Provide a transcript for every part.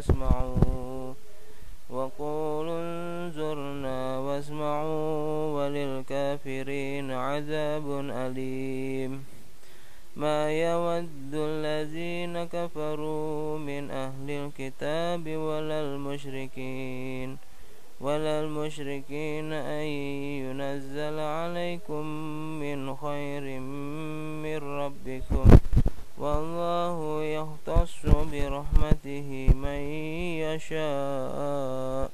واسمعوا وقولوا انظرنا واسمعوا وللكافرين عذاب أليم. ما يود الذين كفروا من أهل الكتاب ولا المشركين ولا المشركين أن ينزل عليكم من خير من ربكم. والله يختص برحمته من يشاء.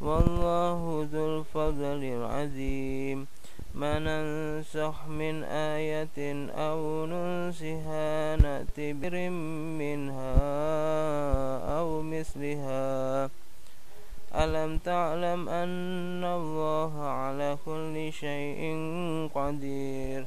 والله ذو الفضل العظيم. ما ننسخ من آية أو ننسها نأتي بر منها أو مثلها. ألم تعلم أن الله على كل شيء قدير.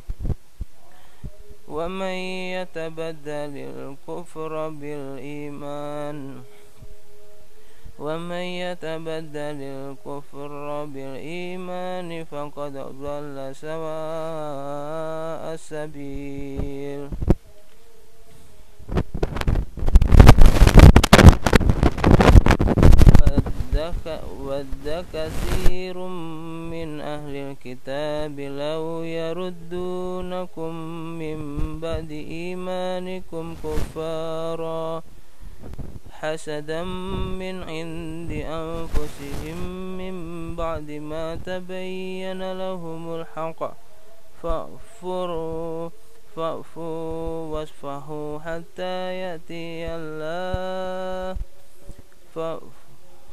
ومن يتبدل الكفر بالإيمان ومن يتبدل الكفر بالإيمان فقد ضل سواء السبيل ود كثير من أهل الكتاب لو يردونكم من بعد إيمانكم كفاراً حسدا من عند أنفسهم من بعد ما تبين لهم الحق. فاغفروا فاعفوا واصفحوا حتى يأتي الله.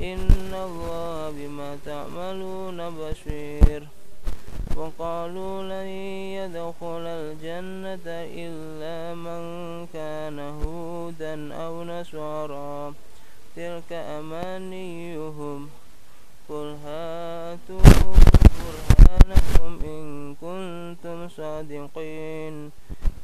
إن الله بما تعملون بشير وقالوا لن يدخل الجنة إلا من كان هودا أو نصارى. تلك أمانيهم. قل هاتوا برهانكم إن كنتم صادقين.